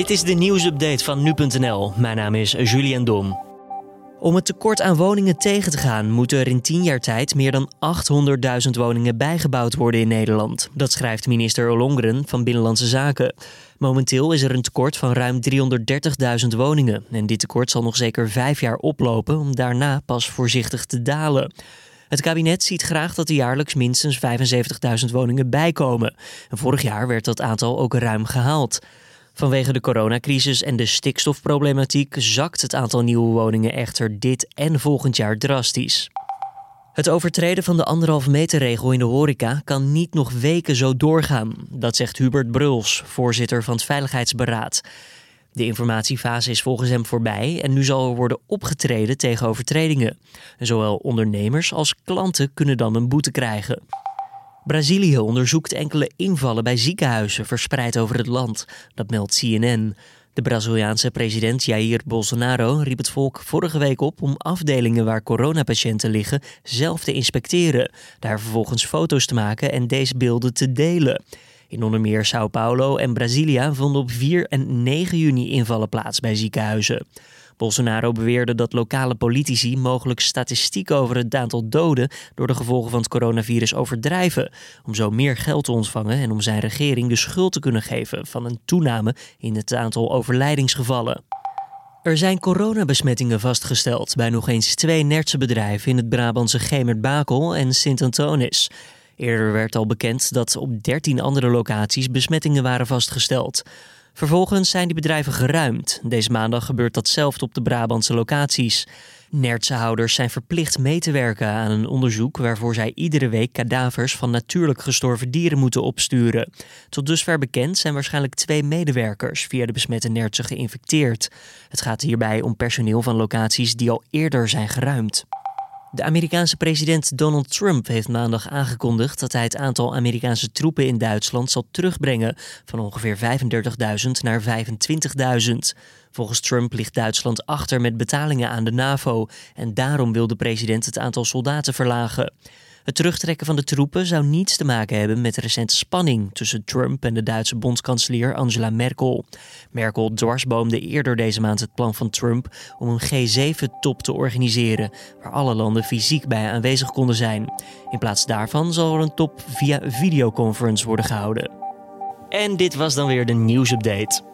Dit is de nieuwsupdate van nu.nl. Mijn naam is Julian Dom. Om het tekort aan woningen tegen te gaan, moeten er in 10 jaar tijd meer dan 800.000 woningen bijgebouwd worden in Nederland. Dat schrijft minister Ollongren van Binnenlandse Zaken. Momenteel is er een tekort van ruim 330.000 woningen. En dit tekort zal nog zeker vijf jaar oplopen om daarna pas voorzichtig te dalen. Het kabinet ziet graag dat er jaarlijks minstens 75.000 woningen bijkomen. En vorig jaar werd dat aantal ook ruim gehaald. Vanwege de coronacrisis en de stikstofproblematiek zakt het aantal nieuwe woningen echter dit en volgend jaar drastisch. Het overtreden van de anderhalve meter regel in de horeca kan niet nog weken zo doorgaan. Dat zegt Hubert Bruls, voorzitter van het Veiligheidsberaad. De informatiefase is volgens hem voorbij en nu zal er worden opgetreden tegen overtredingen. zowel ondernemers als klanten kunnen dan een boete krijgen. Brazilië onderzoekt enkele invallen bij ziekenhuizen verspreid over het land. Dat meldt CNN. De Braziliaanse president Jair Bolsonaro riep het volk vorige week op om afdelingen waar coronapatiënten liggen zelf te inspecteren, daar vervolgens foto's te maken en deze beelden te delen. In onder meer Sao Paulo en Brasilia vonden op 4 en 9 juni invallen plaats bij ziekenhuizen. Bolsonaro beweerde dat lokale politici mogelijk statistiek over het aantal doden door de gevolgen van het coronavirus overdrijven, om zo meer geld te ontvangen en om zijn regering de schuld te kunnen geven van een toename in het aantal overlijdingsgevallen. Er zijn coronabesmettingen vastgesteld bij nog eens twee Nertse bedrijven in het Brabantse Gemert-Bakel en Sint-Antonis. Eerder werd al bekend dat op 13 andere locaties besmettingen waren vastgesteld. Vervolgens zijn die bedrijven geruimd. Deze maandag gebeurt datzelfde op de Brabantse locaties. Nertsenhouders zijn verplicht mee te werken aan een onderzoek waarvoor zij iedere week kadavers van natuurlijk gestorven dieren moeten opsturen. Tot dusver bekend zijn waarschijnlijk twee medewerkers via de besmette nertsen geïnfecteerd. Het gaat hierbij om personeel van locaties die al eerder zijn geruimd. De Amerikaanse president Donald Trump heeft maandag aangekondigd dat hij het aantal Amerikaanse troepen in Duitsland zal terugbrengen van ongeveer 35.000 naar 25.000. Volgens Trump ligt Duitsland achter met betalingen aan de NAVO en daarom wil de president het aantal soldaten verlagen. Het terugtrekken van de troepen zou niets te maken hebben met de recente spanning tussen Trump en de Duitse bondskanselier Angela Merkel. Merkel dwarsboomde eerder deze maand het plan van Trump om een G7-top te organiseren, waar alle landen fysiek bij aanwezig konden zijn. In plaats daarvan zal er een top via videoconference worden gehouden. En dit was dan weer de nieuwsupdate.